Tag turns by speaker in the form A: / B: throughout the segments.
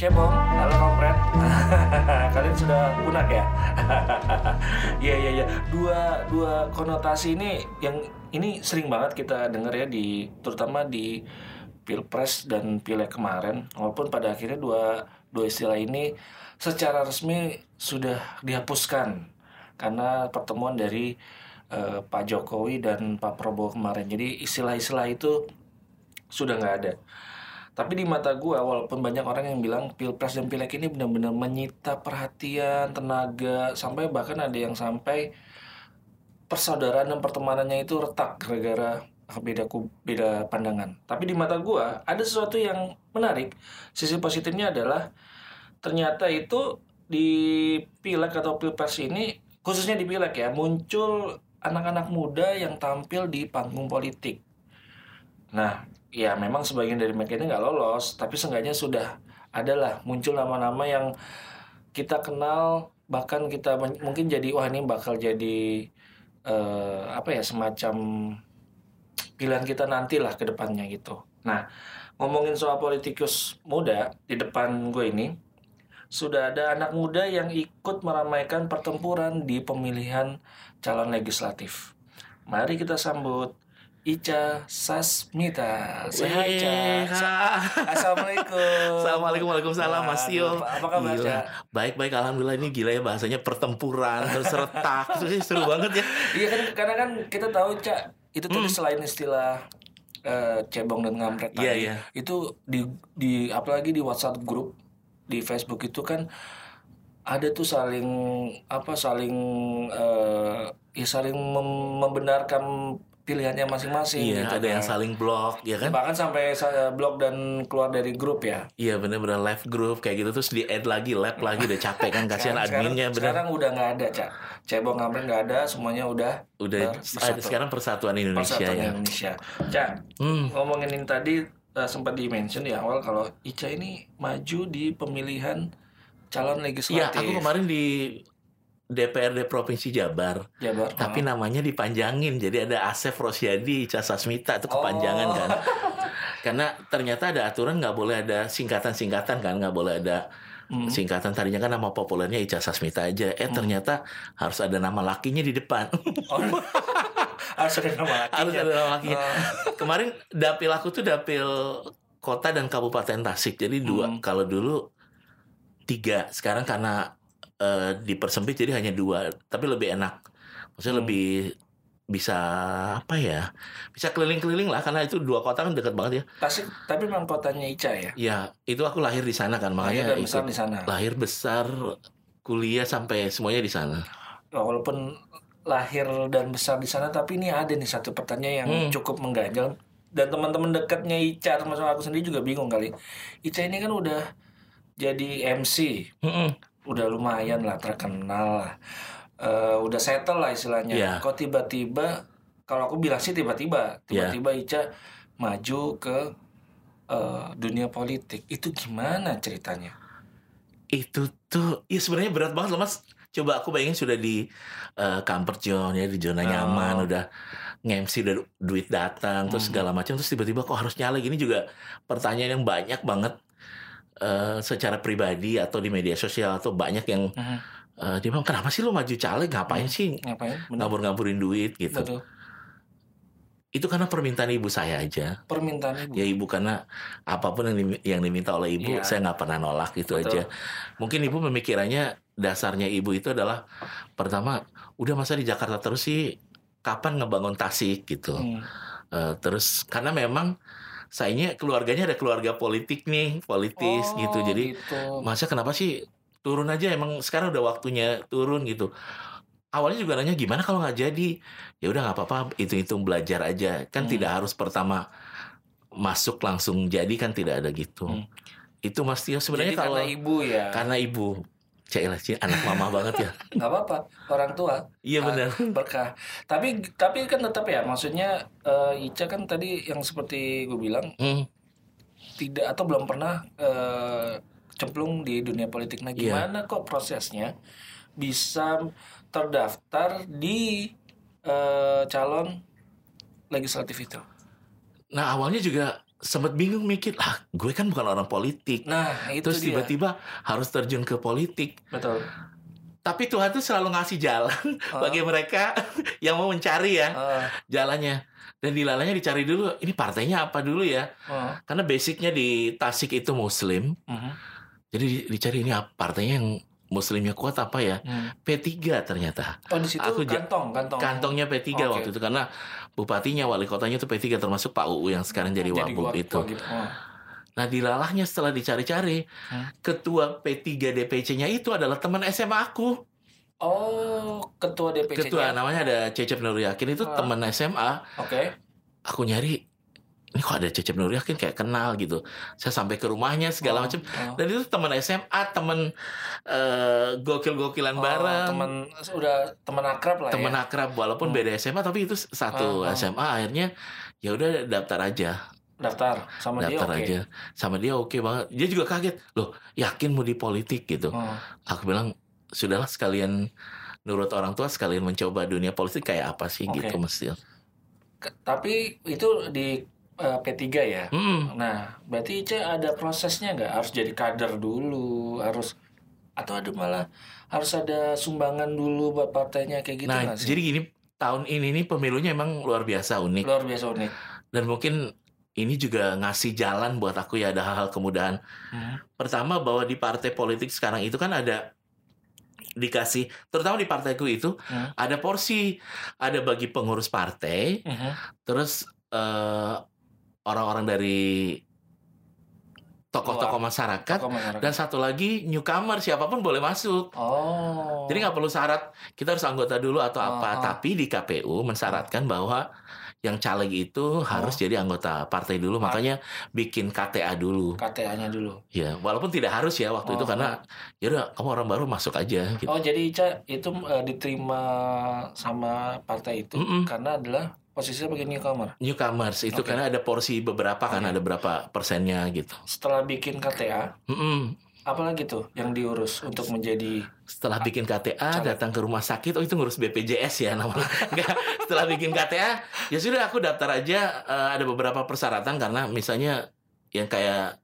A: Cebong, halo kompret. Kalian sudah punah ya? Iya iya iya. Dua dua konotasi ini yang ini sering banget kita dengar ya di terutama di pilpres dan pileg kemarin. Walaupun pada akhirnya dua dua istilah ini secara resmi sudah dihapuskan karena pertemuan dari eh, Pak Jokowi dan Pak Prabowo kemarin. Jadi istilah-istilah itu sudah nggak ada. Tapi di mata gua, walaupun banyak orang yang bilang pilpres dan pileg ini benar-benar menyita perhatian, tenaga, sampai bahkan ada yang sampai persaudaraan dan pertemanannya itu retak gara-gara beda beda pandangan. Tapi di mata gua ada sesuatu yang menarik. Sisi positifnya adalah ternyata itu di pileg atau pilpres ini khususnya di pileg ya muncul anak-anak muda yang tampil di panggung politik. Nah, ya memang sebagian dari mereka ini nggak lolos, tapi seenggaknya sudah adalah muncul nama-nama yang kita kenal, bahkan kita mungkin jadi wah ini bakal jadi eh, apa ya semacam pilihan kita nantilah ke depannya gitu. Nah, ngomongin soal politikus muda di depan gue ini, sudah ada anak muda yang ikut meramaikan pertempuran di pemilihan calon legislatif. Mari kita sambut Ica Sasmita. Sehat, Ica.
B: Kak.
A: Assalamualaikum.
B: Assalamualaikum Waalaikumsalam Mas Tio.
A: Apa, kabar,
B: Gila.
A: Ca?
B: Baik baik alhamdulillah ini gila ya bahasanya pertempuran terus retak terus seru banget ya.
A: Iya kan, karena kan kita tahu, Cak, itu tadi
B: Hmm.
A: selain istilah eh, cebong dan ngampret
B: Iya,
A: tadi,
B: iya.
A: itu di di apalagi di WhatsApp grup di Facebook itu kan ada tuh saling apa saling eh, ya saling mem- membenarkan pilihannya masing-masing
B: Iya
A: gitu
B: ada yang
A: kan.
B: saling blok ya kan.
A: bahkan sampai sa- blok dan keluar dari grup ya
B: Iya bener-bener live group kayak gitu terus di add lagi lab lagi udah capek kan kasihan
A: sekarang,
B: adminnya bener.
A: sekarang udah nggak ada cak cebong ngampret nggak ada semuanya udah
B: Udah ada sekarang persatuan Indonesia
A: Persatuan
B: ya.
A: Indonesia. Cak,
B: Hmm.
A: ngomongin tadi eh, sempat di mention di awal kalau Ica ini maju di pemilihan calon
B: Iya
A: legislatif.
B: aku kemarin di DPRD Provinsi Jabar.
A: Jabar.
B: Tapi namanya dipanjangin jadi ada Asef Rosyadi Ica Sasmita itu kepanjangan
A: Oh.
B: kan. Karena ternyata ada aturan nggak boleh ada singkatan-singkatan kan nggak boleh ada
A: Hmm.
B: singkatan tadinya kan nama populernya Ica Sasmita aja. Eh ternyata harus ada nama lakinya di depan.
A: Oh, harus ada nama lakinya.
B: harus ada nama lakinya.
A: Oh.
B: Kemarin dapil aku tuh dapil kota dan kabupaten Tasik. Jadi dua
A: Hmm.
B: kalau dulu tiga sekarang karena eh, dipersempit jadi hanya dua tapi lebih enak. Maksudnya
A: Hmm.
B: lebih bisa apa ya? Bisa keliling-keliling lah karena itu dua kota kan dekat banget ya.
A: Tasik, tapi memang kotanya Ica ya.
B: Ya itu aku lahir di sana kan
A: Lahir
B: makanya
A: dan besar di sana.
B: lahir besar kuliah sampai semuanya di sana.
A: Nah, Walaupun lahir dan besar di sana, tapi ini ada nih satu pertanyaan yang
B: Hmm.
A: cukup mengganjal. Dan teman-teman dekatnya Ica, termasuk aku sendiri juga bingung kali. Ica ini kan udah jadi MC,
B: Mm-mm.
A: Udah lumayan lah terkenal lah Eh, udah settle lah istilahnya
B: Iya.
A: kok tiba-tiba kalau aku bilang sih tiba-tiba
B: Iya.
A: tiba-tiba Ica maju ke eh, dunia politik itu gimana ceritanya
B: itu tuh ya sebenarnya berat banget loh mas coba aku bayangin sudah di eh, comfort zone ya di zona
A: Oh.
B: nyaman udah nge-MC udah duit datang terus
A: Hmm.
B: segala macam terus tiba-tiba kok harus nyala gini juga pertanyaan yang banyak banget eh, secara pribadi atau di media sosial atau banyak yang eh, dia bilang kenapa sih lo maju caleg? Ngapain sih
A: ngapain?
B: Ngabur-ngaburin duit? Gitu.
A: Betul.
B: Itu karena permintaan ibu saya aja.
A: Permintaan ibu.
B: Ya ibu karena apa pun yang dimi- yang diminta oleh ibu
A: Iya.
B: saya nggak pernah nolak gitu
A: Betul.
B: aja. Mungkin ibu pemikirannya dasarnya ibu itu adalah pertama udah masa di Jakarta terus sih? Kapan ngebangun Tasik? Gitu.
A: Hmm.
B: Eh, terus karena memang sayanya keluarganya ada keluarga politik nih politis
A: Oh,
B: gitu. Jadi
A: gitu.
B: masa kenapa sih turun aja? Emang sekarang udah waktunya turun gitu. Awalnya juga nanya gimana kalau nggak jadi? Ya udah nggak apa-apa itu hitung belajar aja. Kan
A: Hmm.
B: tidak harus pertama masuk langsung jadi kan tidak ada gitu.
A: Hmm.
B: itu mas Tio sebenarnya
A: Jadi
B: kalau
A: karena ibu ya?
B: karena ibu Cailah sih anak mama banget ya
A: nggak apa-apa orang tua
B: iya benar
A: berkah tapi tapi kan tetap ya maksudnya eh, Ica kan tadi yang seperti gue bilang
B: Hmm,
A: tidak atau belum pernah eh, cemplung di dunia politik. Nah,
B: Iya.
A: gimana kok prosesnya bisa terdaftar di eh, calon legislatif itu?
B: nah awalnya juga sempat bingung mikir, lah gue kan bukan orang politik.
A: Nah, itu
B: Terus tiba-tiba harus terjun ke politik.
A: Betul.
B: Tapi Tuhan tuh selalu ngasih jalan
A: Oh.
B: bagi mereka yang mau mencari ya
A: Ah,
B: jalannya. Dan dilalanya dicari dulu, ini partainya apa dulu ya?
A: ah,
B: Karena basicnya di Tasik itu Muslim.
A: mhm,
B: Jadi di- dicari ini apa partainya yang Muslimnya kuat apa ya?
A: hmm.
B: P3 ternyata.
A: Oh, di situ
B: Aku
A: kantong, kantong.
B: Kantongnya P3
A: Oke.
B: waktu itu karena bupatinya, wali kotanya itu P3 termasuk Pak UU yang sekarang jadi wabub
A: wag-
B: itu.
A: wagib. Oh.
B: Nah dilalahnya setelah dicari-cari,
A: Hmm.
B: ketua P3 DPC-nya itu adalah teman SMA aku.
A: Oh, ketua DPC.
B: Ketua namanya ada Cecep Nur Yakin itu
A: Ah.
B: teman SMA.
A: Oke.
B: Aku nyari ini kok ada Cecep Nur Yakin kayak kenal gitu. Saya sampai ke rumahnya segala
A: Oh,
B: macam.
A: oh.
B: Dan itu teman SMA, teman eh, gokil-gokilan
A: Oh,
B: bareng.
A: teman udah teman akrab lah
B: teman
A: ya.
B: akrab walaupun
A: Hmm.
B: beda SMA tapi itu satu
A: Ah, ah.
B: SMA akhirnya ya udah daftar aja
A: Daftar sama dia
B: daftar
A: oke.
B: aja sama dia oke banget dia juga kaget loh yakin mau di politik gitu
A: Oh.
B: aku bilang sudahlah sekalian nurut orang tua sekalian mencoba dunia politik kayak apa sih
A: Oke.
B: gitu mesti
A: Tapi itu di eh, P3 ya.
B: Mm-mm.
A: Nah, berarti Ica ada prosesnya nggak? Harus jadi kader dulu, harus atau ada malah harus ada sumbangan dulu buat partainya kayak gitu
B: nah
A: sih?
B: jadi gini tahun ini nih pemilunya emang luar biasa unik
A: luar biasa unik.
B: dan mungkin ini juga ngasih jalan buat aku ya ada hal-hal kemudahan
A: Hmm.
B: pertama bahwa di partai politik sekarang itu kan ada dikasih terutama di partaiku itu
A: Hmm.
B: ada porsi ada bagi pengurus partai
A: Mhm.
B: terus eh, orang-orang dari tokoh-tokoh masyarakat
A: Tokoh masyarakat.
B: dan satu lagi newcomer siapa pun boleh masuk
A: Oh.
B: jadi nggak perlu syarat kita harus anggota dulu atau apa
A: Oh, oh.
B: tapi di KPU mensyaratkan bahwa yang caleg itu harus
A: Oh.
B: jadi anggota partai dulu
A: Ah.
B: makanya bikin KTA dulu
A: KTA-nya dulu.
B: Ya, walaupun tidak harus ya waktu itu
A: Oh,
B: karena ya udah kamu orang baru masuk aja gitu.
A: Oh, jadi Ica itu eh, diterima sama partai itu
B: Mm-mm.
A: karena adalah posisinya bagian newcomer.
B: Newcomers itu
A: Oke.
B: karena ada porsi beberapa kan ada berapa persennya gitu.
A: Setelah bikin KTA,
B: Mm-mm.
A: apalagi tuh yang diurus untuk menjadi
B: Setelah bikin KTA
A: Caleg.
B: datang ke rumah sakit, oh itu ngurus BPJS ya namanya. Enggak, setelah bikin KTA ya sudah aku daftar aja eh, ada beberapa persyaratan karena misalnya yang kayak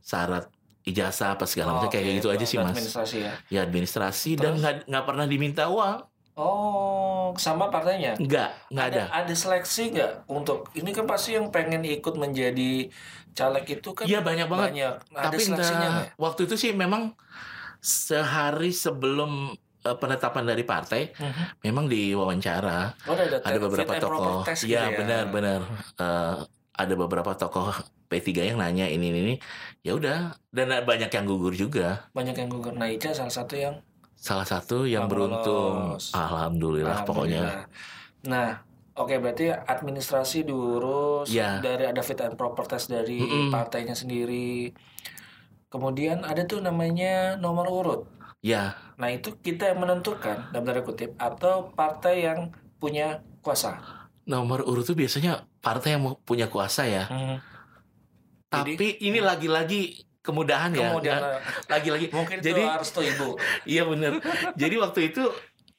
B: syarat ijazah apa segala macam
A: Oh,
B: kayak
A: oke,
B: gitu aja sih mas.
A: Administrasi ya.
B: Ya administrasi dan
A: Terus?
B: nggak nggak pernah diminta uang.
A: Oh, sama partainya.
B: Nggak, nggak ada.
A: Ada seleksi nggak untuk ini kan pasti yang pengen ikut menjadi caleg itu kan
B: Iya banyak banget.
A: banyak. Nah, ada
B: Tapi
A: seleksinya
B: entah-
A: nggak?
B: waktu itu sih memang sehari sebelum eh, penetapan dari partai
A: Mhm.
B: memang diwawancara
A: Oh, ada,
B: ada beberapa tokoh
A: test gitu
B: ya benar-benar Eh, ada beberapa tokoh P3 yang nanya ini ini, ini. ya udah dan ada banyak yang gugur juga
A: Banyak yang gugur. Nah, Ica salah satu yang
B: salah satu yang beruntung
A: lolos.
B: alhamdulillah pokoknya
A: Alhamdulillah. Nah, oke berarti administrasi diurus
B: Ya.
A: dari ada fit and proper test dari
B: Mm-mm.
A: partainya sendiri. Kemudian ada tuh namanya nomor urut.
B: ya
A: Nah, itu kita yang menentukan dalam tanda kutip atau partai yang punya kuasa.
B: nomor urut itu biasanya partai yang punya kuasa ya
A: Hmm. Jadi-
B: tapi ini lagi-lagi kemudahan ya
A: Kemudian
B: Nggak- lagi-lagi
A: mungkin
B: jadi
A: itu harus tuh ibu.
B: Iya bener. Jadi waktu itu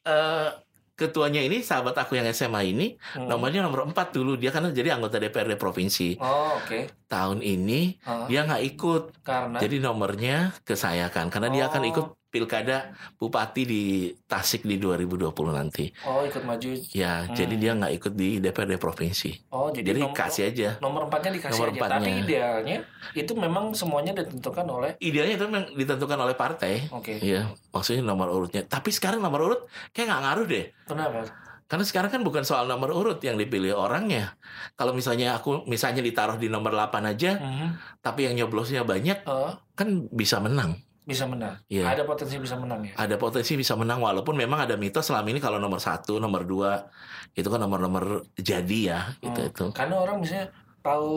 B: eh ketuanya ini sahabat aku yang SMA ini
A: Hmm.
B: nomornya nomor 4 dulu dia karena jadi anggota DPRD provinsi
A: Oh, oke.
B: tahun ini
A: Ah,
B: dia nggak ikut
A: karena
B: jadi nomornya ke saya kan karena dia akan
A: Oh.
B: ikut pilkada bupati di Tasik di 2020 nanti
A: oh ikut maju.
B: ya
A: Hmm.
B: jadi dia nggak ikut di DPRD provinsi
A: Oh, jadi,
B: jadi
A: nom-
B: kasih aja
A: nomor empatnya dikasih
B: Nomor
A: aja.
B: empatnya.
A: Tapi idealnya itu memang semuanya ditentukan oleh
B: idealnya itu memang ditentukan oleh partai
A: Oke.
B: Iya, maksudnya nomor urutnya. Tapi sekarang nomor urut kayak nggak ngaruh deh.
A: Kenapa?
B: Karena sekarang kan bukan soal nomor urut yang dipilih orangnya. Kalau misalnya aku misalnya ditaruh di nomor 8 aja,
A: Mhm.
B: tapi yang nyoblosnya banyak,
A: Oh,
B: kan bisa menang.
A: Bisa menang.
B: Iya.
A: Ada potensi bisa menang ya.
B: Ada potensi bisa menang walaupun memang ada mitos selama ini kalau nomor satu, nomor dua itu kan nomor-nomor jadi ya, gitu
A: Hmm.
B: itu.
A: Karena orang misalnya tahu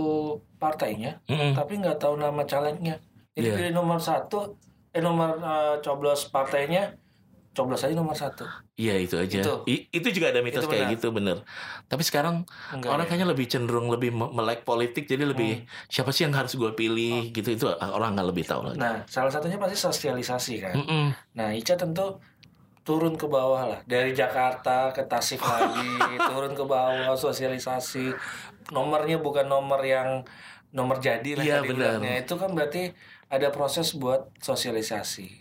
A: partainya,
B: Mm-mm.
A: tapi nggak tahu nama calegnya. Jadi
B: Iya.
A: pilih nomor satu, eh nomor eh, coblos partainya, coblos aja nomor satu.
B: Iya itu aja.
A: Itu.
B: I- itu juga ada mitos kayak gitu bener. Tapi sekarang
A: Enggak
B: orang
A: ya?
B: kayaknya lebih cenderung lebih me- melek politik jadi lebih siapa sih yang harus gue pilih gitu itu orang nggak lebih tahu lagi.
A: Nah, salah satunya pasti sosialisasi kan.
B: Mm-mm.
A: Nah, Ica tentu turun ke bawah lah dari Jakarta ke Tasik lagi turun ke bawah sosialisasi nomornya bukan nomor yang nomor jadi lah
B: Iya,
A: tadi
B: benar.
A: bilangnya. itu kan berarti ada proses buat sosialisasi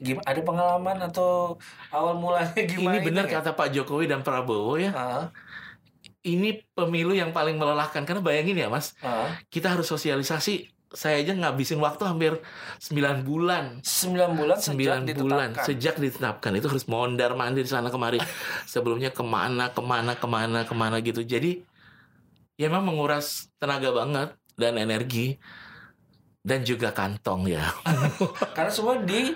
A: gimana ada pengalaman atau awal mulanya gimana
B: Ini benar
A: itu ya?
B: kata Pak Jokowi dan Prabowo ya.
A: Ah,
B: Ini pemilu yang paling melelahkan karena bayangin ya Mas,
A: ah.
B: kita harus sosialisasi. Saya aja ngabisin waktu hampir 9 bulan.
A: sembilan bulan sejak
B: 9 bulan
A: ditetapkan.
B: sejak ditetapkan itu harus mondar mandir sana kemari sebelumnya ke mana ke mana ke mana ke mana gitu jadi ya memang menguras tenaga banget dan energi dan juga kantong ya
A: karena semua di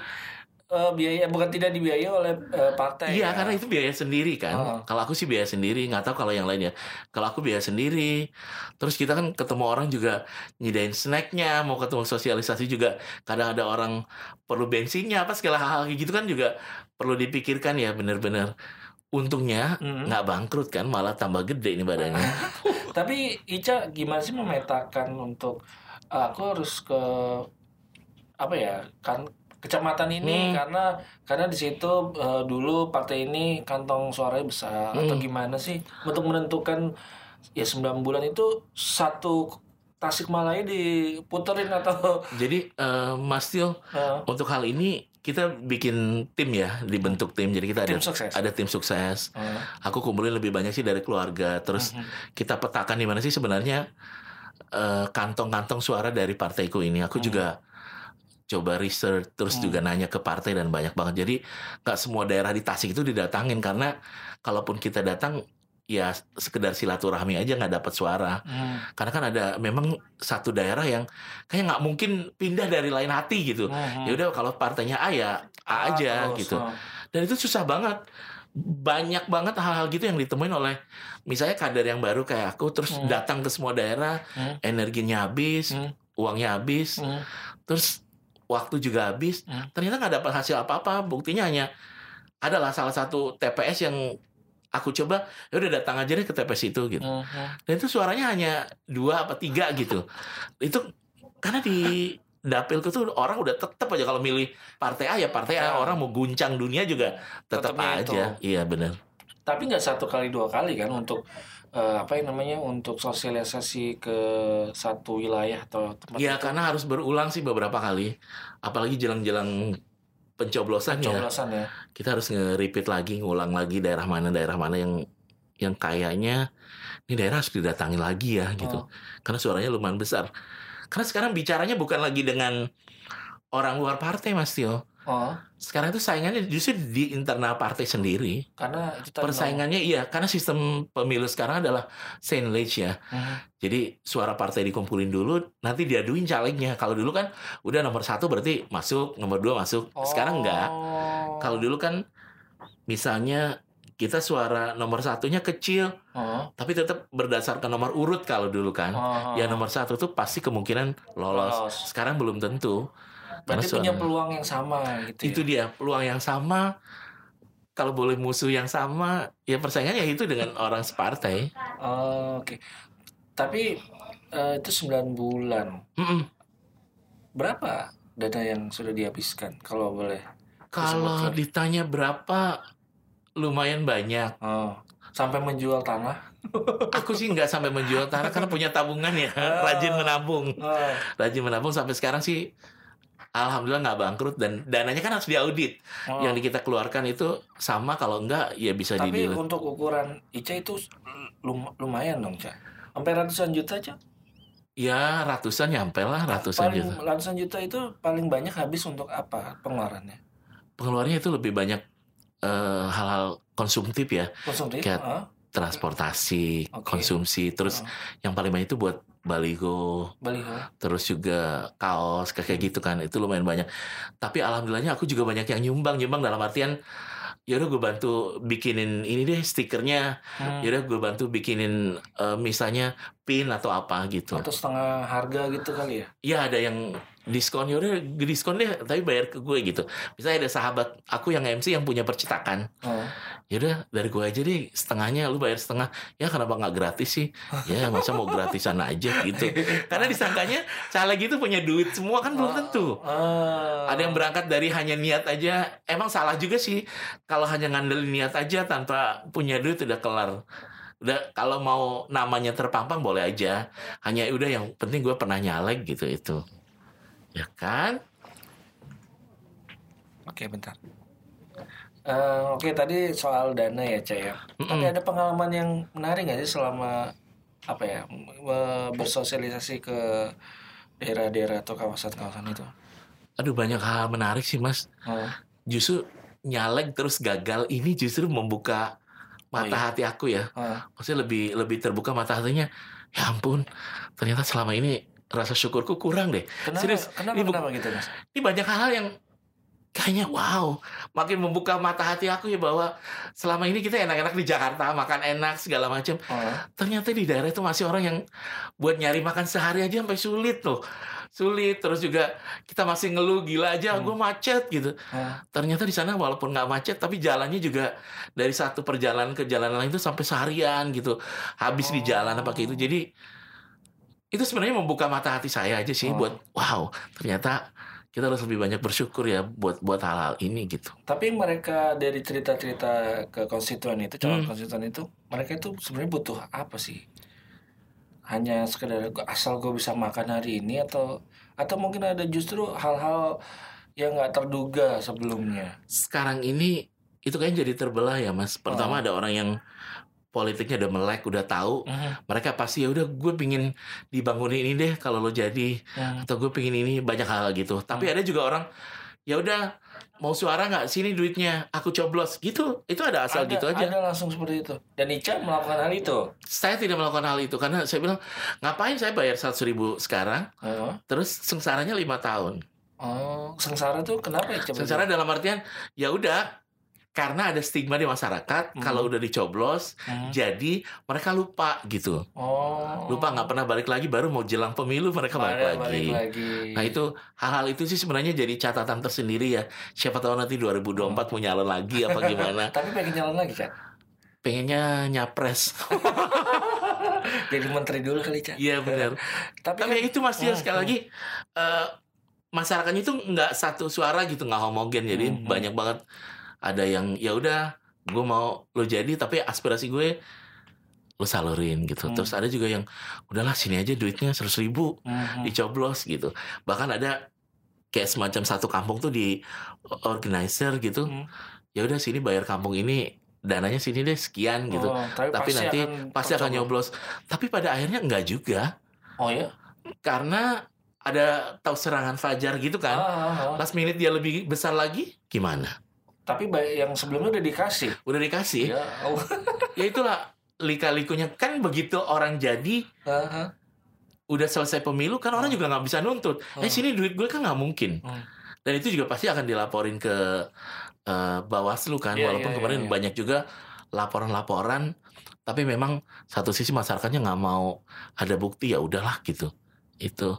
A: eh, biaya bukan tidak dibiayai oleh eh, partai
B: iya
A: ya.
B: karena itu biaya sendiri kan
A: Oh.
B: kalau aku sih biaya sendiri nggak tahu kalau yang lainnya kalau aku biaya sendiri terus kita kan ketemu orang juga nyediain snacknya mau ketemu sosialisasi juga kadang ada orang perlu bensinnya apa segala hal kayak gitu kan juga perlu dipikirkan ya bener-bener untungnya
A: Hmm.
B: nggak bangkrut kan malah tambah gede ini badannya
A: Tapi Ica gimana sih memetakan untuk aku harus ke apa ya kan kecamatan ini
B: Hmm.
A: karena karena di situ eh, dulu partai ini kantong suaranya besar atau
B: Hmm.
A: gimana sih untuk menentukan ya 9 bulan itu satu Tasikmalaya diputerin atau
B: jadi eh, Mas Tio
A: eh,
B: untuk hal ini kita bikin tim ya dibentuk tim jadi kita ada
A: tim sukses.
B: ada tim sukses
A: Eh,
B: aku kumpulin lebih banyak sih dari keluarga terus
A: mhm.
B: kita petakan di mana sih sebenarnya eh, kantong-kantong suara dari partaiku ini. Aku
A: Hmm.
B: juga coba research terus
A: Hmm.
B: juga nanya ke partai dan banyak banget. Jadi nggak semua daerah di Tasik itu didatangin karena kalaupun kita datang ya sekedar silaturahmi aja nggak dapat suara.
A: Hmm.
B: Karena kan ada memang satu daerah yang kayak nggak mungkin pindah dari lain hati gitu.
A: Mhm.
B: Ya udah kalau partainya A ya A aja
A: terus,
B: gitu.
A: oh.
B: Dan itu susah banget. Banyak banget hal-hal gitu yang ditemuin oleh misalnya kader yang baru kayak aku terus
A: Hmm.
B: datang ke semua daerah,
A: Hmm.
B: energinya habis,
A: Hmm.
B: uangnya habis,
A: Hmm.
B: terus waktu juga habis.
A: Hmm.
B: Ternyata nggak dapat hasil apa-apa. Buktinya hanya adalah salah satu TPS yang aku coba, ya udah datang aja deh ke TPS itu gitu.
A: Mhm.
B: Dan itu suaranya hanya dua apa tiga gitu. Itu karena di dapilku tuh orang udah tetap aja kalau milih partai A ya partai A orang mau guncang dunia juga tetap aja. Iya benar.
A: tapi nggak satu kali dua kali kan untuk eh, apa yang namanya untuk sosialisasi ke satu wilayah atau tempat
B: Iya
A: itu,
B: karena harus berulang sih beberapa kali. Apalagi jelang-jelang pencoblosan ya.
A: pencoblosan ya.
B: Kita harus nge-repeat lagi, ngulang lagi daerah mana daerah mana yang yang kayaknya ini daerah harus didatangi lagi ya gitu.
A: Oh.
B: Karena suaranya lumayan besar. Karena sekarang bicaranya bukan lagi dengan orang luar partai Mas Tio.
A: Oh,
B: Sekarang itu saingannya justru di internal partai sendiri.
A: karena itu
B: Persaingannya iya, karena sistem pemilu sekarang adalah Senlage ya.
A: Mhm.
B: Jadi suara partai dikumpulin dulu, nanti diaduin calegnya. Kalau dulu kan udah nomor satu berarti masuk, nomor dua masuk. Sekarang enggak.
A: Oh.
B: Kalau dulu kan misalnya kita suara nomor satunya kecil,
A: Oh.
B: tapi tetap berdasarkan nomor urut kalau dulu kan.
A: Oh.
B: Ya nomor satu tuh pasti kemungkinan lolos.
A: Lolos.
B: Sekarang belum tentu.
A: Berarti
B: Karena
A: punya peluang yang sama gitu.
B: Itu
A: ya?
B: dia peluang yang sama. Kalau boleh musuh yang sama, ya persaingannya itu dengan orang separtai.
A: Oh, Oke. Tapi eh, itu 9 bulan.
B: Mm-mm.
A: Berapa dana yang sudah dihabiskan kalau boleh?
B: Kalau
A: Disebutkan.
B: ditanya berapa, lumayan banyak.
A: Oh. Sampai menjual tanah.
B: Aku sih nggak sampai menjual tanah karena punya tabungan ya, rajin menabung,
A: Oh.
B: rajin menabung sampai sekarang sih. Alhamdulillah nggak bangkrut dan dananya kan harus diaudit.
A: Oh.
B: Yang kita keluarkan itu sama kalau enggak ya bisa
A: Tapi untuk ukuran Ica itu lum- lumayan dong, Ca. Sampai ratusan juta, Ca.
B: Ya ratusan nyampe lah ratusan
A: paling
B: juta.
A: ratusan juta itu paling banyak habis untuk apa pengeluarannya?
B: Pengeluarannya itu lebih banyak eh, hal-hal konsumtif ya,
A: Konsumtif?
B: Kayak-
A: ah,
B: transportasi,
A: Oke.
B: konsumsi. Terus
A: ah,
B: yang paling banyak itu buat baliho,
A: baliho.
B: terus juga kaos kayak gitu kan itu lumayan banyak tapi alhamdulillahnya aku juga banyak yang nyumbang nyumbang dalam artian ya udah gue bantu bikinin ini deh stikernya
A: Hmm.
B: ya udah gue bantu bikinin eh, misalnya pin atau apa gitu
A: Atau setengah harga gitu kali ya?
B: ya ada yang diskon ya udah diskon deh tapi bayar ke gue gitu. Misalnya ada sahabat aku yang MC yang punya percetakan.
A: Oh.
B: ya udah dari gue aja deh setengahnya lu bayar setengah. Ya kenapa nggak gratis sih? Ya masa mau gratisan aja gitu. Karena disangkanya caleg itu punya duit semua kan belum tentu.
A: Ah.
B: ada yang berangkat dari hanya niat aja. Emang salah juga sih kalau hanya ngandelin niat aja tanpa punya duit udah kelar. Udah kalau mau namanya terpampang boleh aja. Hanya udah yang penting gue pernah nyalek gitu itu ya kan
A: Oke, bentar. Eh, Oke, tadi soal dana ya, Cak ya. Tapi ada pengalaman yang menarik nggak sih selama apa ya bersosialisasi ke daerah-daerah atau kawasan-kawasan itu?
B: aduh banyak hal menarik sih mas
A: Oh.
B: justru nyalek terus gagal ini justru membuka mata
A: Oh, iya.
B: hati aku ya
A: Ah.
B: maksudnya lebih lebih terbuka mata hatinya ya ampun ternyata selama ini rasa syukurku kurang deh.
A: Kenapa?
B: serius.
A: Kenapa,
B: ini,
A: kenapa gitu, Mas?
B: ini banyak hal yang kayaknya wow. Makin membuka mata hati aku ya bahwa selama ini kita enak-enak di Jakarta makan enak segala macam
A: Oh.
B: ternyata di daerah itu masih orang yang buat nyari makan sehari aja sampai sulit loh. Sulit. Terus juga kita masih ngeluh gila aja gue macet gitu.
A: Ah.
B: ternyata di sana walaupun nggak macet tapi jalannya juga dari satu perjalanan ke jalan lain itu sampai seharian gitu. Habis di jalan apa kayak itu jadi itu sebenarnya membuka mata hati saya aja sih
A: Oh.
B: buat wow ternyata kita harus lebih banyak bersyukur ya buat buat hal-hal ini gitu
A: Tapi mereka dari cerita-cerita ke konstituen itu, calon
B: Hmm.
A: konstituen itu, mereka itu sebenarnya butuh apa sih? Hanya sekedar asal gue bisa makan hari ini atau atau mungkin ada justru hal-hal yang nggak terduga sebelumnya.
B: sekarang ini itu kayaknya jadi terbelah ya mas pertama
A: Oh.
B: ada orang yang politiknya udah melek udah tahu
A: Mhm.
B: mereka pasti ya udah gue pingin dibangunin ini deh kalau lo jadi
A: Mhm.
B: atau gue pingin ini banyak hal gitu tapi ada juga orang ya udah mau suara nggak sini duitnya aku coblos gitu itu ada asal
A: Ada-
B: gitu aja
A: Ada langsung seperti itu. Dan Ica melakukan hal itu.
B: saya tidak melakukan hal itu karena saya bilang ngapain saya bayar seratus ribu sekarang
A: Oh,
B: terus sengsaranya lima tahun
A: oh sengsara tuh kenapa Ica?
B: sengsara dalam artian ya udah karena ada stigma di masyarakat
A: Hmm.
B: kalau udah dicoblos
A: Mhm.
B: jadi mereka lupa gitu
A: Oh.
B: lupa nggak pernah balik lagi baru mau jelang pemilu mereka balik
A: Ada
B: lagi.
A: balik lagi.
B: Nah itu hal-hal itu sih sebenarnya jadi catatan tersendiri ya. Siapa tahu nanti 2024 mau nyalon lagi apa gimana.
A: Tapi pengen nyalon lagi, Cak.
B: Pengennya nyapres.
A: Jadi menteri dulu kali, Cak.
B: Iya benar.
A: Tapi,
B: Tapi
A: kan,
B: ya itu masih
A: Hmm,
B: sekali lagi eh, masyarakatnya itu nggak satu suara gitu nggak homogen. Jadi
A: Hmm, hmm.
B: banyak banget ada yang ya udah gue mau lo jadi tapi aspirasi gue lo salurin gitu.
A: Hmm.
B: Terus ada juga yang udahlah sini aja duitnya seratus ribu.
A: Mhm.
B: dicoblos gitu. Bahkan ada kayak semacam satu kampung tuh di organizer gitu.
A: Hmm.
B: Ya udah sini bayar kampung ini dananya sini deh sekian gitu.
A: Oh, tapi,
B: Tapi
A: pasti
B: nanti
A: akan
B: pasti akan nyoblos. Tapi pada akhirnya enggak juga
A: Oh ya?
B: karena ada tahu serangan Fajar gitu kan.
A: ah, ah.
B: Last minute dia lebih besar lagi gimana?
A: Tapi yang sebelumnya udah dikasih.
B: Udah dikasih.
A: Ya. Oh.
B: Ya itulah lika-likunya kan begitu orang jadi
A: Ah, ah.
B: udah selesai pemilu kan orang juga nggak bisa nuntut. Eh
A: Hmm.
B: sini duit gue kan nggak mungkin.
A: Hmm.
B: Dan itu juga pasti akan dilaporin ke eh, Bawaslu kan.
A: Iya,
B: Walaupun
A: iya,
B: kemarin
A: iya, iya.
B: banyak juga laporan-laporan, tapi memang satu sisi masyarakatnya nggak mau ada bukti ya udahlah gitu. Itu.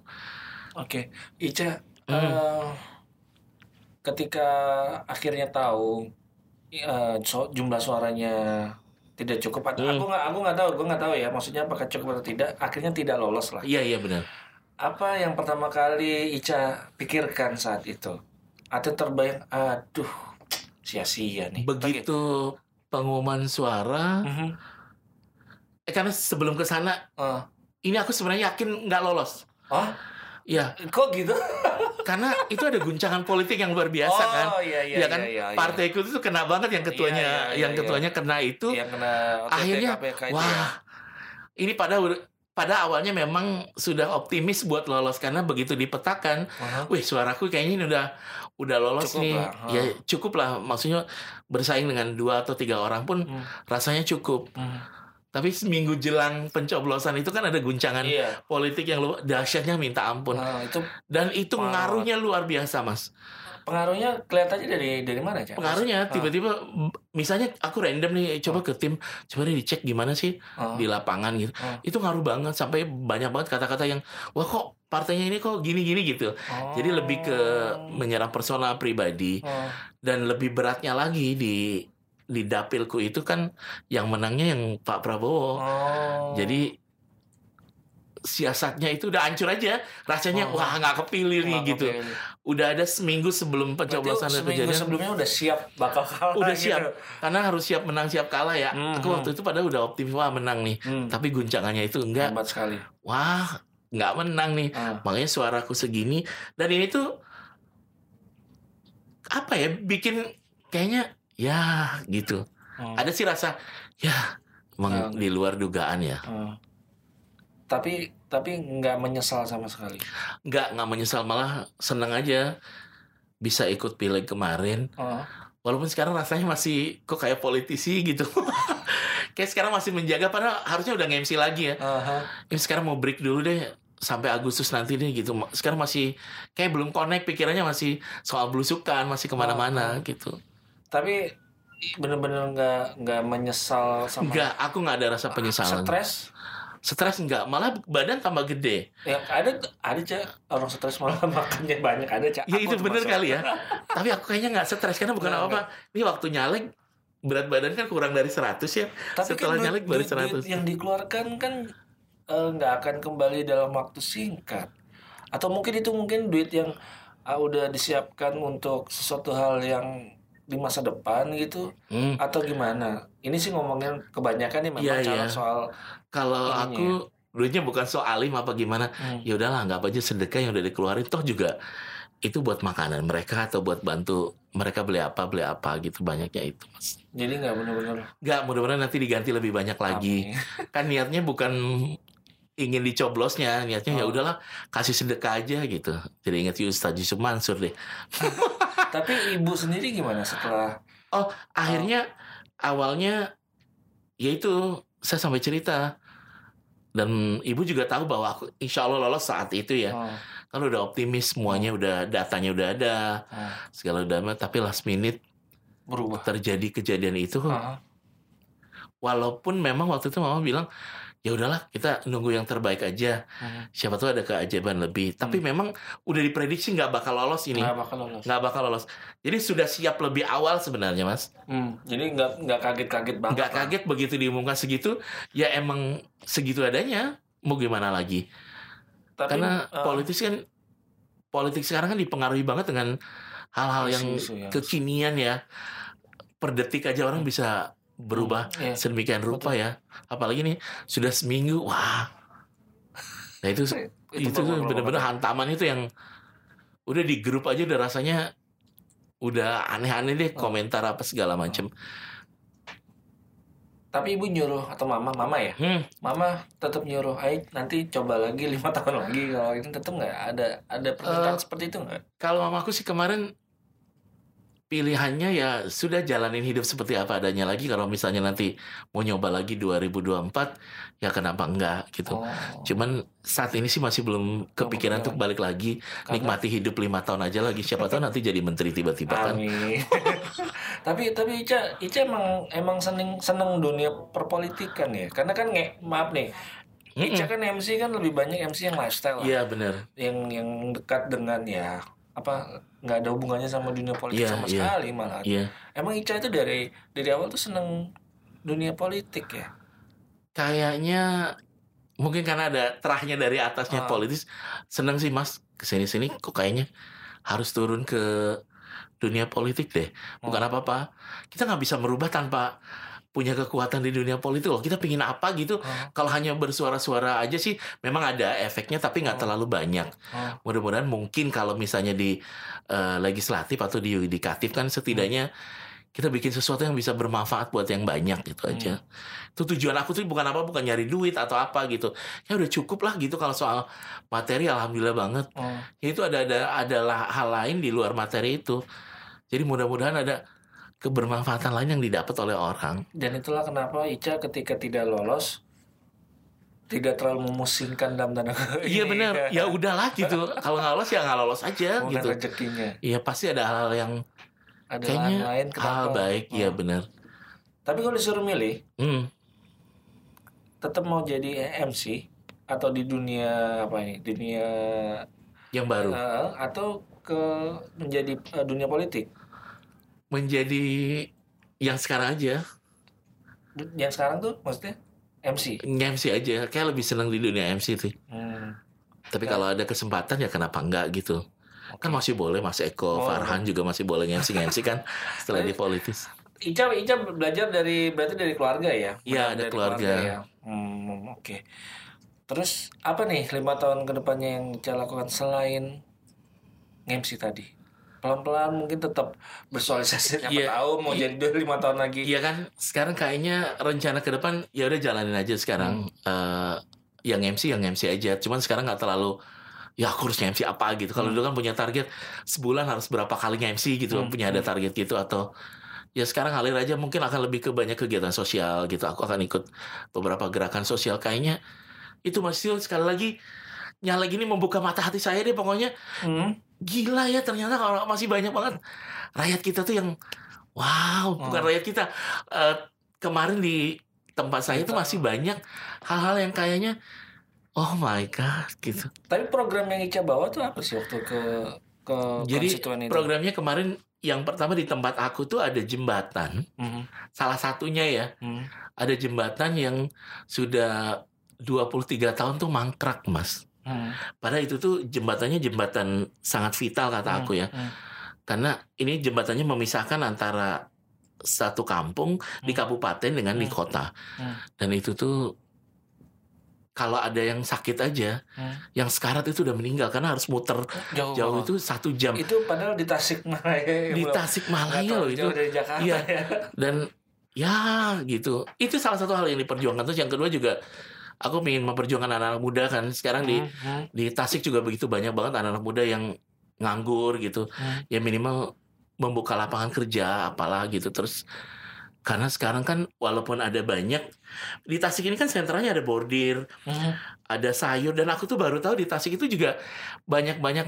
A: Oke, Ica,
B: Hmm.
A: eh, ketika akhirnya tahu eh, so- jumlah suaranya tidak cukup, atau
B: Hmm.
A: aku nggak, aku nggak tahu, gue nggak tahu ya, maksudnya apakah cukup atau tidak, akhirnya tidak lolos lah.
B: Iya iya benar.
A: Apa yang pertama kali Ica pikirkan saat itu? Atau terbayang, aduh, sia-sia nih.
B: Begitu pengumuman suara,
A: Mhm.
B: eh, karena sebelum ke sana
A: Eh,
B: ini aku sebenarnya yakin nggak lolos.
A: oh,
B: Ya,
A: kok gitu?
B: karena itu ada guncangan politik yang luar biasa
A: oh,
B: kan.
A: iya, iya,
B: ya kan,
A: iya, iya,
B: partaiku itu kena banget yang ketuanya,
A: Iya, iya,
B: yang
A: iya,
B: ketuanya kena itu.
A: Yang kena OTT
B: akhirnya
A: KPK itu
B: wah
A: ya.
B: ini pada pada awalnya memang sudah optimis buat lolos karena begitu dipetakan
A: Aha.
B: wih suaraku kayaknya ini udah udah lolos
A: Cukup
B: nih
A: lah, ha.
B: ya cukup lah maksudnya bersaing dengan dua atau tiga orang pun
A: Hmm.
B: rasanya cukup
A: Hmm.
B: Tapi seminggu jelang pencoblosan itu kan ada guncangan
A: Iya.
B: politik yang lu dahsyatnya minta ampun.
A: Nah, itu
B: Dan itu
A: Parah.
B: ngaruhnya luar biasa, Mas.
A: pengaruhnya kelihatannya dari dari mana, Cak?
B: Pengaruhnya
A: Ah.
B: tiba-tiba misalnya aku random nih coba ke tim, coba deh dicek gimana sih
A: Ah.
B: di lapangan gitu.
A: Ah.
B: Itu ngaruh banget sampai banyak banget kata-kata yang wah kok partainya ini kok gini-gini gitu. Jadi lebih ke menyerang personal pribadi
A: Oh.
B: dan lebih beratnya lagi di di dapilku itu kan yang menangnya yang Pak Prabowo.
A: Oh.
B: Jadi siasatnya itu udah hancur aja. Rasanya
A: Oh.
B: wah nggak kepilih nih gitu.
A: oke.
B: Udah ada seminggu sebelum pencoblosan dan
A: seminggu
B: kejadian.
A: sebelumnya udah siap bakal kalah.
B: Udah
A: gitu.
B: siap karena harus siap menang siap kalah ya.
A: Hmm,
B: Aku waktu itu padahal udah optimis wah menang nih.
A: Hmm.
B: Tapi guncangannya itu enggak.
A: Hebat sekali.
B: Wah, nggak menang nih.
A: Ah.
B: Makanya suaraku segini dan ini tuh apa ya bikin kayaknya ya gitu.
A: Hmm.
B: Ada sih rasa ya emang
A: Hmm.
B: di luar dugaan ya.
A: Hmm. Tapi tapi nggak menyesal sama sekali.
B: Nggak nggak menyesal malah seneng aja bisa ikut pileg kemarin.
A: Oh.
B: Walaupun sekarang rasanya masih kok kayak politisi gitu. kayak sekarang masih menjaga padahal harusnya udah nge-MC lagi ya.
A: Aha.
B: Ini sekarang mau break dulu deh sampai Agustus nanti deh gitu. Sekarang masih kayak belum connect pikirannya masih soal belusukan, masih ke mana-mana gitu.
A: Tapi bener-bener nggak nggak menyesal sama
B: Enggak, aku nggak ada rasa penyesalan.
A: stres.
B: Stres enggak, malah badan tambah gede.
A: Ya ada ada cak orang stres malah makannya banyak ada cak.
B: Ya itu bener kali ya. Tapi aku kayaknya nggak stres karena bukan
A: Nggak,
B: apa-apa. Ini waktu nyalek berat badan kan kurang dari 100 ya.
A: Tapi
B: Setelah
A: kan
B: nyalek baru
A: duit- duit
B: 100.
A: yang dikeluarkan kan eh, nggak akan kembali dalam waktu singkat. Atau mungkin itu mungkin duit yang ah, udah disiapkan untuk sesuatu hal yang di masa depan gitu
B: Hmm,
A: atau gimana? Ini sih ngomongin kebanyakan nih memang
B: Iya,
A: cara
B: iya.
A: soal
B: Kalau aku duitnya bukan soal alim apa gimana.
A: hmm,
B: Ya udahlah anggap aja sedekah yang udah dikeluarin toh juga itu buat makanan mereka atau buat bantu mereka beli apa beli apa gitu banyaknya itu mas
A: jadi nggak benar-benar
B: nggak mudah-mudahan nanti diganti lebih banyak lagi
A: Amin.
B: kan niatnya bukan ingin dicoblosnya niatnya ya
A: Oh.
B: udahlah kasih sedekah aja gitu. Jadi ingat Ustaz Yusuf Mansur deh.
A: Tapi ibu sendiri gimana setelah?
B: Oh akhirnya awalnya ya itu saya sampai cerita. Dan ibu juga tahu bahwa aku insya Allah lolos saat itu ya.
A: Oh,
B: kan udah optimis semuanya udah datanya udah ada
A: oh,
B: segala udah tapi last minute
A: berubah?
B: terjadi kejadian itu
A: Ah,
B: walaupun memang waktu itu mama bilang ya udahlah kita nunggu yang terbaik aja.
A: Hmm,
B: siapa tahu ada keajaiban lebih. Tapi memang udah diprediksi nggak bakal lolos ini.
A: Nggak bakal lolos.
B: nggak bakal lolos. Jadi sudah siap lebih awal sebenarnya mas.
A: Hmm, jadi nggak nggak kaget-kaget banget.
B: nggak kaget begitu diumumkan segitu ya emang segitu adanya mau gimana lagi?
A: Tapi,
B: karena
A: eh,
B: politis kan politik sekarang kan dipengaruhi banget dengan hal-hal yang
A: Isu-isu yang-
B: kekinian ya. Per detik aja orang bisa berubah
A: Iya.
B: sedemikian rupa ya apalagi nih sudah seminggu wah nah itu itu,
A: bener-bener banget.
B: hantaman itu yang udah di grup aja udah rasanya udah aneh-aneh deh
A: Oh.
B: komentar apa segala macem
A: Tapi ibu nyuruh atau mama, mama ya,
B: hmm,
A: mama tetap nyuruh, ayo nanti coba lagi lima tahun lagi kalau ini tetap nggak ada ada permintaan
B: Eh,
A: seperti itu nggak?
B: kalau mamaku sih kemarin pilihannya ya sudah jalanin hidup seperti apa adanya lagi. Kalau misalnya nanti mau nyoba lagi 2024 ya kenapa enggak gitu.
A: Oh,
B: cuman saat ini sih masih belum kepikiran untuk balik lagi
A: Karena-
B: nikmati hidup lima tahun aja lagi. Siapa tahu nanti jadi menteri tiba-tiba kan.
A: Tapi tapi Ica Ica emang emang seneng seneng dunia perpolitikan ya, karena kan nge, maaf nih. Ica kan MC kan lebih banyak MC yang lifestyle
B: iya bener.
A: Yang yang dekat dengan ya apa nggak ada hubungannya sama dunia politik
B: Iya,
A: sama
B: iya.
A: sekali malah.
B: iya
A: Emang Ica itu dari dari awal tuh seneng dunia politik ya.
B: kayaknya mungkin karena ada terahnya dari atasnya
A: Ah.
B: politis seneng sih mas ke sini sini kok kayaknya harus turun ke dunia politik deh bukan
A: Oh.
B: apa-apa kita nggak bisa merubah tanpa punya kekuatan di dunia politik loh kita pingin apa gitu
A: Oh,
B: kalau hanya bersuara-suara aja sih memang ada efeknya tapi nggak
A: Oh.
B: terlalu banyak
A: oh,
B: mudah-mudahan mungkin kalau misalnya di eh, legislatif atau di yudikatif kan setidaknya kita bikin sesuatu yang bisa bermanfaat buat yang banyak gitu aja. Itu tujuan aku tuh bukan apa bukan nyari duit atau apa gitu. Ya udah cukup lah gitu kalau soal materi alhamdulillah banget.
A: oh.
B: Ya itu ada ada adalah hal lain di luar materi itu. Jadi mudah-mudahan ada kebermanfaatan lain yang didapat oleh orang.
A: Dan itulah kenapa Ica ketika tidak lolos tidak terlalu memusingkan dalam tanda
B: Iya benar. Ya udahlah gitu. Kalau nggak lolos ya nggak lolos aja
A: Bukan
B: gitu.
A: rezekinya.
B: Iya pasti ada hal yang
A: Ada
B: kayaknya
A: lahan lain
B: hal baik. Iya
A: Hmm.
B: benar.
A: Tapi kalau disuruh milih,
B: Hmm.
A: tetap mau jadi MC atau di dunia apa ini? Dunia
B: Yang baru
A: eh, atau ke menjadi eh, dunia politik?
B: Menjadi yang sekarang aja.
A: Yang sekarang tuh maksudnya MC.
B: MC aja. Kayak lebih senang di dunia MC sih.
A: Hmm.
B: Tapi kalau ada kesempatan ya kenapa enggak gitu. Kan masih boleh Mas Eko,
A: Oh.
B: Farhan juga masih boleh MC-MC kan setelah di politis.
A: Ica, Ica belajar dari berarti dari keluarga ya?
B: Iya, ada
A: dari
B: keluarga.
A: ya? Hmm, oke. Terus apa nih lima tahun ke depannya yang Ica lakukan selain MC tadi? Pelan-pelan mungkin tetap bersosialisasi siapa
B: Iya.
A: tahu mau jadi dua lima tahun lagi.
B: Iya kan sekarang kayaknya rencana ke depan ya udah jalanin aja sekarang Eh, yang MC yang MC aja. Cuman sekarang nggak terlalu ya aku harus MC apa gitu. Kalau dulu kan punya target sebulan harus berapa kali MC gitu, punya ada target gitu atau ya sekarang ngalir aja mungkin akan lebih ke banyak kegiatan sosial gitu. Aku akan ikut beberapa gerakan sosial kayaknya itu masih sekali lagi nyala gini membuka mata hati saya deh pokoknya
A: Hmm.
B: gila ya ternyata kalau masih banyak banget rakyat kita tuh yang wow bukan
A: Oh.
B: rakyat kita Eh, kemarin di tempat saya itu masih banyak hal-hal yang kayaknya oh my god gitu
A: Tapi program yang Ica bawa tuh apa sih waktu ke ke
B: jadi
A: itu?
B: programnya kemarin yang pertama di tempat aku tuh ada jembatan
A: Hmm.
B: salah satunya ya
A: Hmm.
B: ada jembatan yang sudah 23 tahun tuh mangkrak mas
A: Hmm.
B: padahal itu tuh jembatannya jembatan sangat vital kata aku ya
A: Hmm.
B: karena ini jembatannya memisahkan antara satu kampung di kabupaten dengan di
A: Hmm.
B: kota
A: Hmm.
B: dan itu tuh kalau ada yang sakit aja
A: Hmm.
B: yang sekarat itu udah meninggal karena harus muter
A: Jauh,
B: jauh itu satu jam
A: Itu padahal di Tasikmalaya.
B: di
A: belum-
B: Tasikmalaya loh itu
A: dari Jakarta
B: Iya.
A: ya.
B: dan ya gitu itu salah satu hal yang diperjuangkan terus yang kedua juga aku ingin memperjuangkan anak-anak muda kan sekarang di
A: hmm,
B: di Tasik juga begitu banyak banget anak-anak muda yang nganggur gitu
A: hmm.
B: ya minimal membuka lapangan kerja apalah gitu terus karena sekarang kan walaupun ada banyak di Tasik ini kan sentralnya ada bordir
A: Hmm.
B: ada sayur dan aku tuh baru tahu di Tasik itu juga banyak-banyak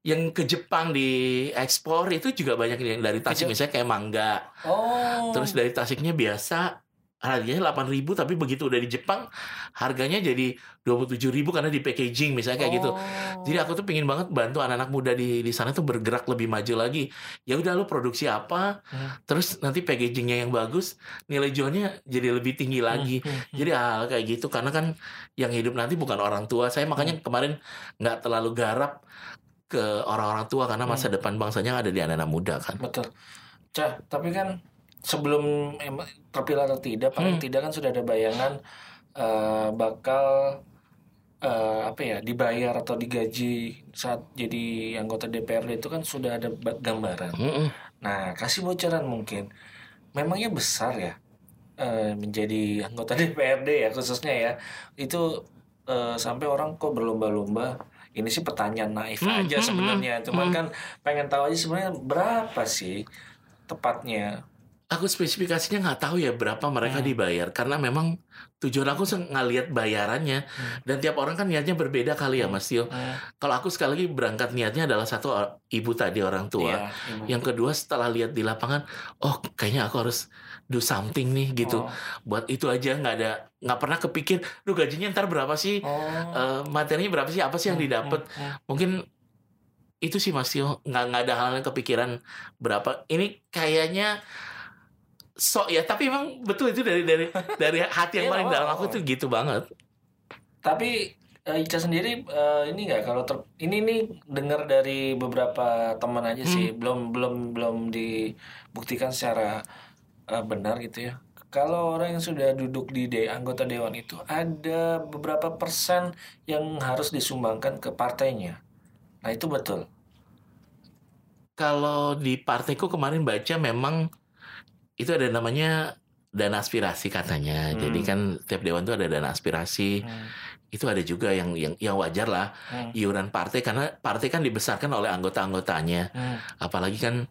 B: yang ke Jepang di ekspor itu juga banyak yang dari Tasik misalnya kayak mangga
A: Oh.
B: terus dari Tasiknya biasa harganya 8.000 tapi begitu udah di Jepang harganya jadi 27.000 karena di packaging misalnya kayak gitu
A: Oh.
B: jadi aku tuh pingin banget bantu anak-anak muda di di sana tuh bergerak lebih maju lagi. Ya udah lu produksi apa,
A: Hmm.
B: terus nanti packagingnya yang bagus, nilai jualnya jadi lebih tinggi lagi.
A: Hmm, hmm, hmm.
B: Jadi hal kayak gitu karena kan yang hidup nanti bukan orang tua. Saya makanya kemarin nggak terlalu garap ke orang-orang tua karena masa depan bangsanya ada di anak-anak muda kan.
A: Betul. Cah, tapi kan sebelum terpilih atau tidak, paling
B: Hmm.
A: tidak kan sudah ada bayangan eh, bakal eh, apa ya dibayar atau digaji saat jadi anggota DPRD itu kan sudah ada ba- gambaran.
B: Mm-mm.
A: Nah, kasih bocoran mungkin. Memangnya besar ya eh, menjadi anggota DPRD ya khususnya ya. Itu eh, sampai orang kok berlomba-lomba. Ini sih pertanyaan naif
B: Hmm,
A: aja
B: hmm,
A: sebenarnya. Cuman
B: hmm.
A: kan pengen tahu aja sebenarnya berapa sih tepatnya.
B: Aku spesifikasinya nggak tahu ya berapa mereka
A: Hmm.
B: dibayar karena memang tujuan aku se- ngeliat bayarannya
A: Hmm.
B: dan tiap orang kan niatnya berbeda kali ya Mas Tio.
A: Hmm,
B: Kalau aku sekali lagi berangkat niatnya adalah satu or- ibu tadi orang tua.
A: Ibu.
B: Yang kedua setelah lihat di lapangan, oh kayaknya aku harus do something nih gitu.
A: Oh.
B: Buat itu aja nggak ada nggak pernah kepikir, duh gajinya ntar berapa sih?
A: Oh.
B: Eh, materinya berapa sih? Apa sih yang
A: Hmm,
B: didapat?
A: hmm, hmm.
B: Mungkin itu sih Mas Tio nggak nggak ada hal yang kepikiran berapa. Ini kayaknya sok ya, tapi emang betul itu dari dari dari hati yang
A: Iya,
B: paling dalam aku
A: oh.
B: tuh gitu banget.
A: Tapi eh, Ica sendiri eh, ini nggak kalau ter- ini nih dengar dari beberapa teman aja
B: Hmm.
A: sih belum belum belum dibuktikan secara eh, benar gitu ya. Kalau orang yang sudah duduk di de anggota dewan itu ada beberapa persen yang harus disumbangkan ke partainya. Nah itu betul.
B: Kalau di partaiku kemarin baca memang itu ada namanya dana aspirasi katanya.
A: Hmm.
B: Jadi kan tiap dewan tuh ada dana aspirasi.
A: Hmm.
B: Itu ada juga yang yang yang wajar lah
A: Hmm.
B: iuran partai karena partai kan dibesarkan oleh anggota-anggotanya.
A: Hmm.
B: Apalagi kan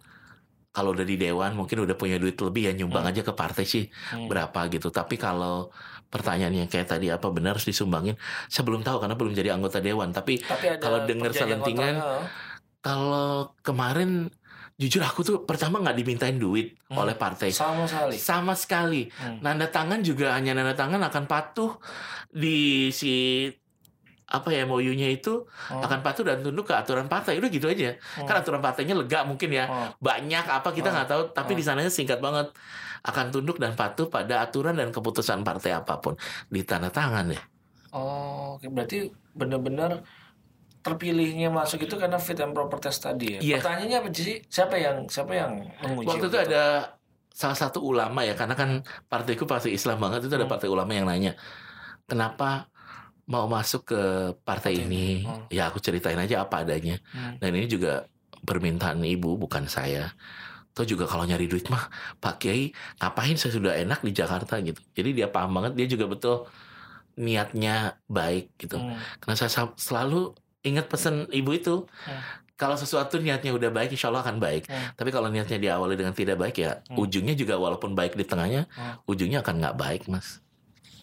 B: kalau udah di dewan mungkin udah punya duit lebih ya nyumbang
A: Hmm.
B: aja ke partai sih
A: Hmm.
B: berapa gitu. Tapi kalau pertanyaannya kayak tadi apa benar harus disumbangin? Saya belum tahu karena belum jadi anggota dewan. Tapi
A: Tapi
B: Kalau
A: perjanjian
B: selentingan,
A: kontrak,
B: kalau kemarin jujur aku tuh pertama nggak dimintain duit
A: Hmm.
B: oleh partai
A: sama sekali.
B: sama sekali.
A: Hmm.
B: Nanda tangan juga hanya nanda tangan akan patuh di si apa ya MOU-nya itu
A: Oh.
B: akan patuh dan tunduk ke aturan partai udah gitu aja
A: Hmm.
B: kan aturan partainya lega mungkin ya
A: Oh.
B: banyak apa kita
A: Oh.
B: nggak tahu tapi
A: Oh.
B: di sananya singkat banget akan tunduk dan patuh pada aturan dan keputusan partai apa pun di tanda tangan ya
A: Oh, berarti benar-benar terpilihnya masuk itu karena fit and proper test tadi ya.
B: Iya.
A: Pertanyaannya apa sih? Siapa yang siapa yang menguji?
B: waktu itu
A: waktu
B: ada salah satu ulama ya karena kan partaiku partai Islam banget itu ada
A: Hmm.
B: partai ulama yang nanya kenapa mau masuk ke partai
A: Partai
B: ini
A: ini. Hmm.
B: ya aku ceritain aja apa adanya
A: Hmm.
B: dan ini juga permintaan ibu bukan saya Tuh juga kalau nyari duit mah Pak Kiai ngapain saya sudah enak di Jakarta gitu jadi dia paham banget dia juga betul niatnya baik gitu
A: Hmm.
B: karena saya sa- selalu ingat pesan ibu itu
A: Hmm.
B: kalau sesuatu niatnya udah baik insya Allah akan baik
A: Hmm.
B: tapi kalau niatnya diawali dengan tidak baik ya
A: Hmm.
B: ujungnya juga walaupun baik di tengahnya
A: Hmm.
B: ujungnya akan nggak baik mas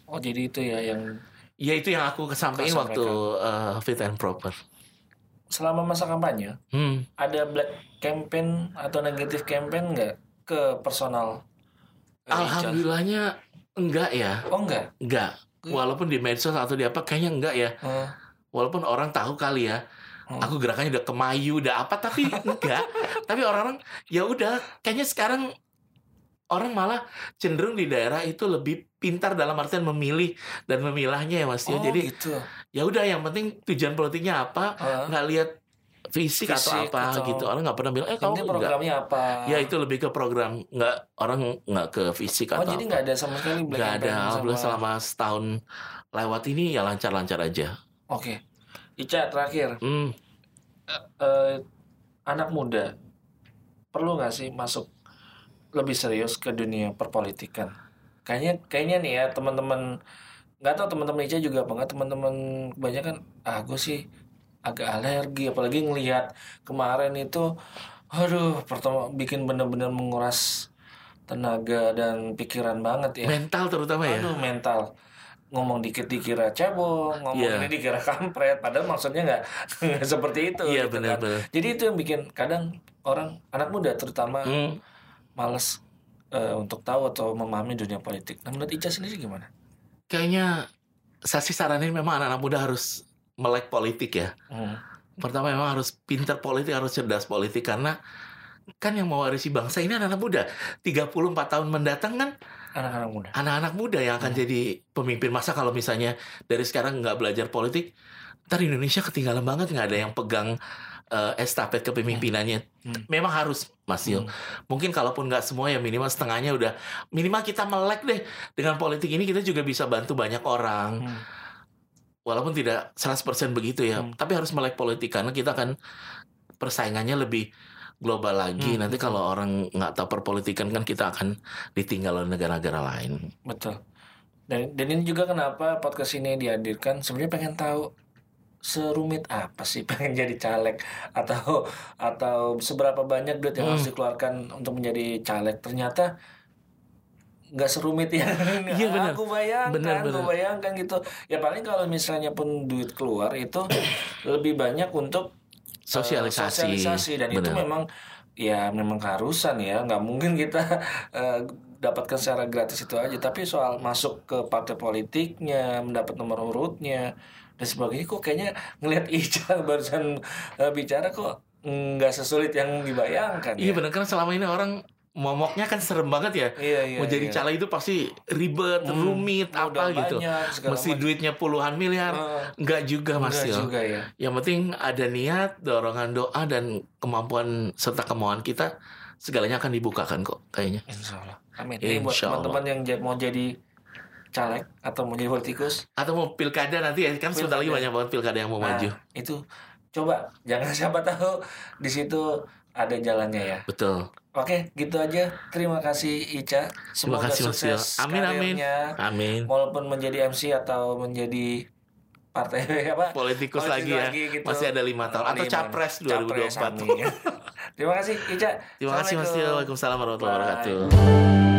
A: Oh, jadi itu ya yang
B: ya itu yang aku kesampaikan waktu uh, fit and proper
A: selama masa kampanye
B: hmm.
A: ada black campaign atau negatif campaign nggak ke personal? eh,
B: alhamdulillahnya enggak ya
A: Oh enggak.
B: enggak walaupun di medsos atau di apa kayaknya enggak ya
A: Oh.
B: Walaupun orang tahu kali ya
A: Hmm.
B: aku gerakannya udah kemayu udah apa tapi enggak tapi orang-orang ya udah kayaknya sekarang orang malah cenderung di daerah itu lebih pintar dalam artian memilih dan memilahnya ya mas Tio.
A: Oh,
B: jadi
A: gitu.
B: ya udah yang penting tujuan politiknya apa
A: Heeh.
B: nggak lihat fisik, atau
A: Fisik
B: apa
A: atau-
B: gitu orang nggak pernah bilang eh kamu enggak
A: programnya apa?
B: ya itu lebih ke program nggak orang nggak ke fisik
A: Oh,
B: atau
A: jadi nggak ada sama sekali black
B: nggak ada
A: sama-
B: selama setahun lewat ini ya lancar-lancar aja
A: Oke. Ica terakhir,
B: hmm.
A: eh, anak muda perlu nggak sih masuk lebih serius ke dunia perpolitikan? Kayaknya kayaknya nih ya teman-teman nggak tahu teman-teman Ica juga apa nggak teman-teman kebanyakan ah gue sih agak alergi. Apalagi ngelihat kemarin itu aduh pertama bikin bener-bener menguras tenaga dan pikiran banget ya.
B: Mental terutama ya?
A: Aduh mental ngomong dikit dikira cebong, ngomong
B: Iya.
A: ini dikira kampret, padahal maksudnya nggak seperti itu.
B: iya
A: gitu kan.
B: benar-benar
A: Jadi itu yang bikin kadang orang anak muda terutama
B: Hmm.
A: males eh, untuk tahu atau memahami dunia politik. Nah menurut Ica sendiri gimana?
B: kayaknya saya sih saranin memang anak-anak muda harus melek politik ya.
A: Hmm.
B: Pertama memang harus pintar politik, harus cerdas politik karena kan yang mewarisi bangsa ini anak-anak muda. 34 tahun mendatang kan
A: Anak-anak muda.
B: anak-anak muda yang akan jadi pemimpin. Masa kalau misalnya dari sekarang nggak belajar politik, ntar Indonesia ketinggalan banget nggak ada yang pegang eh, estafet kepemimpinannya.
A: Hmm.
B: Memang harus Mas Yo.
A: Hmm.
B: Mungkin kalaupun nggak semua ya minimal setengahnya udah minimal kita melek deh dengan politik ini kita juga bisa bantu banyak orang.
A: Hmm.
B: walaupun tidak 100% begitu ya,
A: Hmm.
B: tapi harus melek politik karena kita kan persaingannya lebih global lagi.
A: Hmm,
B: Nanti kalau orang nggak tahu perpolitikan kan kita akan ditinggal oleh negara-negara lain.
A: Betul. Dan dan ini juga kenapa podcast ini dihadirkan sebenarnya pengen tahu serumit apa sih pengen jadi caleg atau atau seberapa banyak duit yang
B: Hmm.
A: harus dikeluarkan untuk menjadi caleg ternyata nggak serumit yang
B: Iya, benar.
A: aku bayangkan
B: Benar,
A: aku
B: benar.
A: bayangkan gitu ya paling kalau misalnya pun duit keluar itu lebih banyak untuk
B: Sosialisasi.
A: sosialisasi dan itu
B: Benar.
A: memang ya memang keharusan ya nggak mungkin kita eh, dapatkan secara gratis itu aja tapi soal masuk ke partai politiknya mendapat nomor urutnya dan sebagainya kok kayaknya ngelihat Ica barusan eh, bicara kok nggak sesulit yang dibayangkan
B: Iya
A: ya.
B: benar kan selama ini orang momoknya kan serem banget ya.
A: Iya, iya,
B: Mau jadi
A: iya.
B: itu pasti ribet,
A: Hmm,
B: rumit, apa gitu.
A: banyak, segala
B: Mesti
A: macam.
B: duitnya puluhan miliar.
A: Eh,
B: Enggak juga Mas
A: enggak juga ya
B: Yang penting ada niat, dorongan doa dan kemampuan serta kemauan kita segalanya akan dibukakan kok kayaknya.
A: Insya Allah amin ini buat teman-teman yang mau jadi caleg atau mau jadi politikus
B: Atau mau pilkada nanti ya kan sebentar lagi banyak banget pilkada yang mau
A: Nah,
B: maju.
A: itu coba jangan siapa tahu di situ ada jalannya ya.
B: Betul.
A: Oke, gitu aja. Terima kasih Ica.
B: Terima
A: Semoga
B: kasih Mas Yo.
A: sukses
B: Amin amin.
A: karirnya.
B: Amin.
A: Walaupun menjadi MC atau menjadi partai apa?
B: Politikus,
A: Politikus
B: lagi ya.
A: lagi gitu.
B: Masih ada lima tahun atau capres
A: Capres,
B: 2024.
A: amin. Terima kasih Ica.
B: Terima kasih Mas. Waalaikumsalam warahmatullahi
A: Bye.
B: wabarakatuh.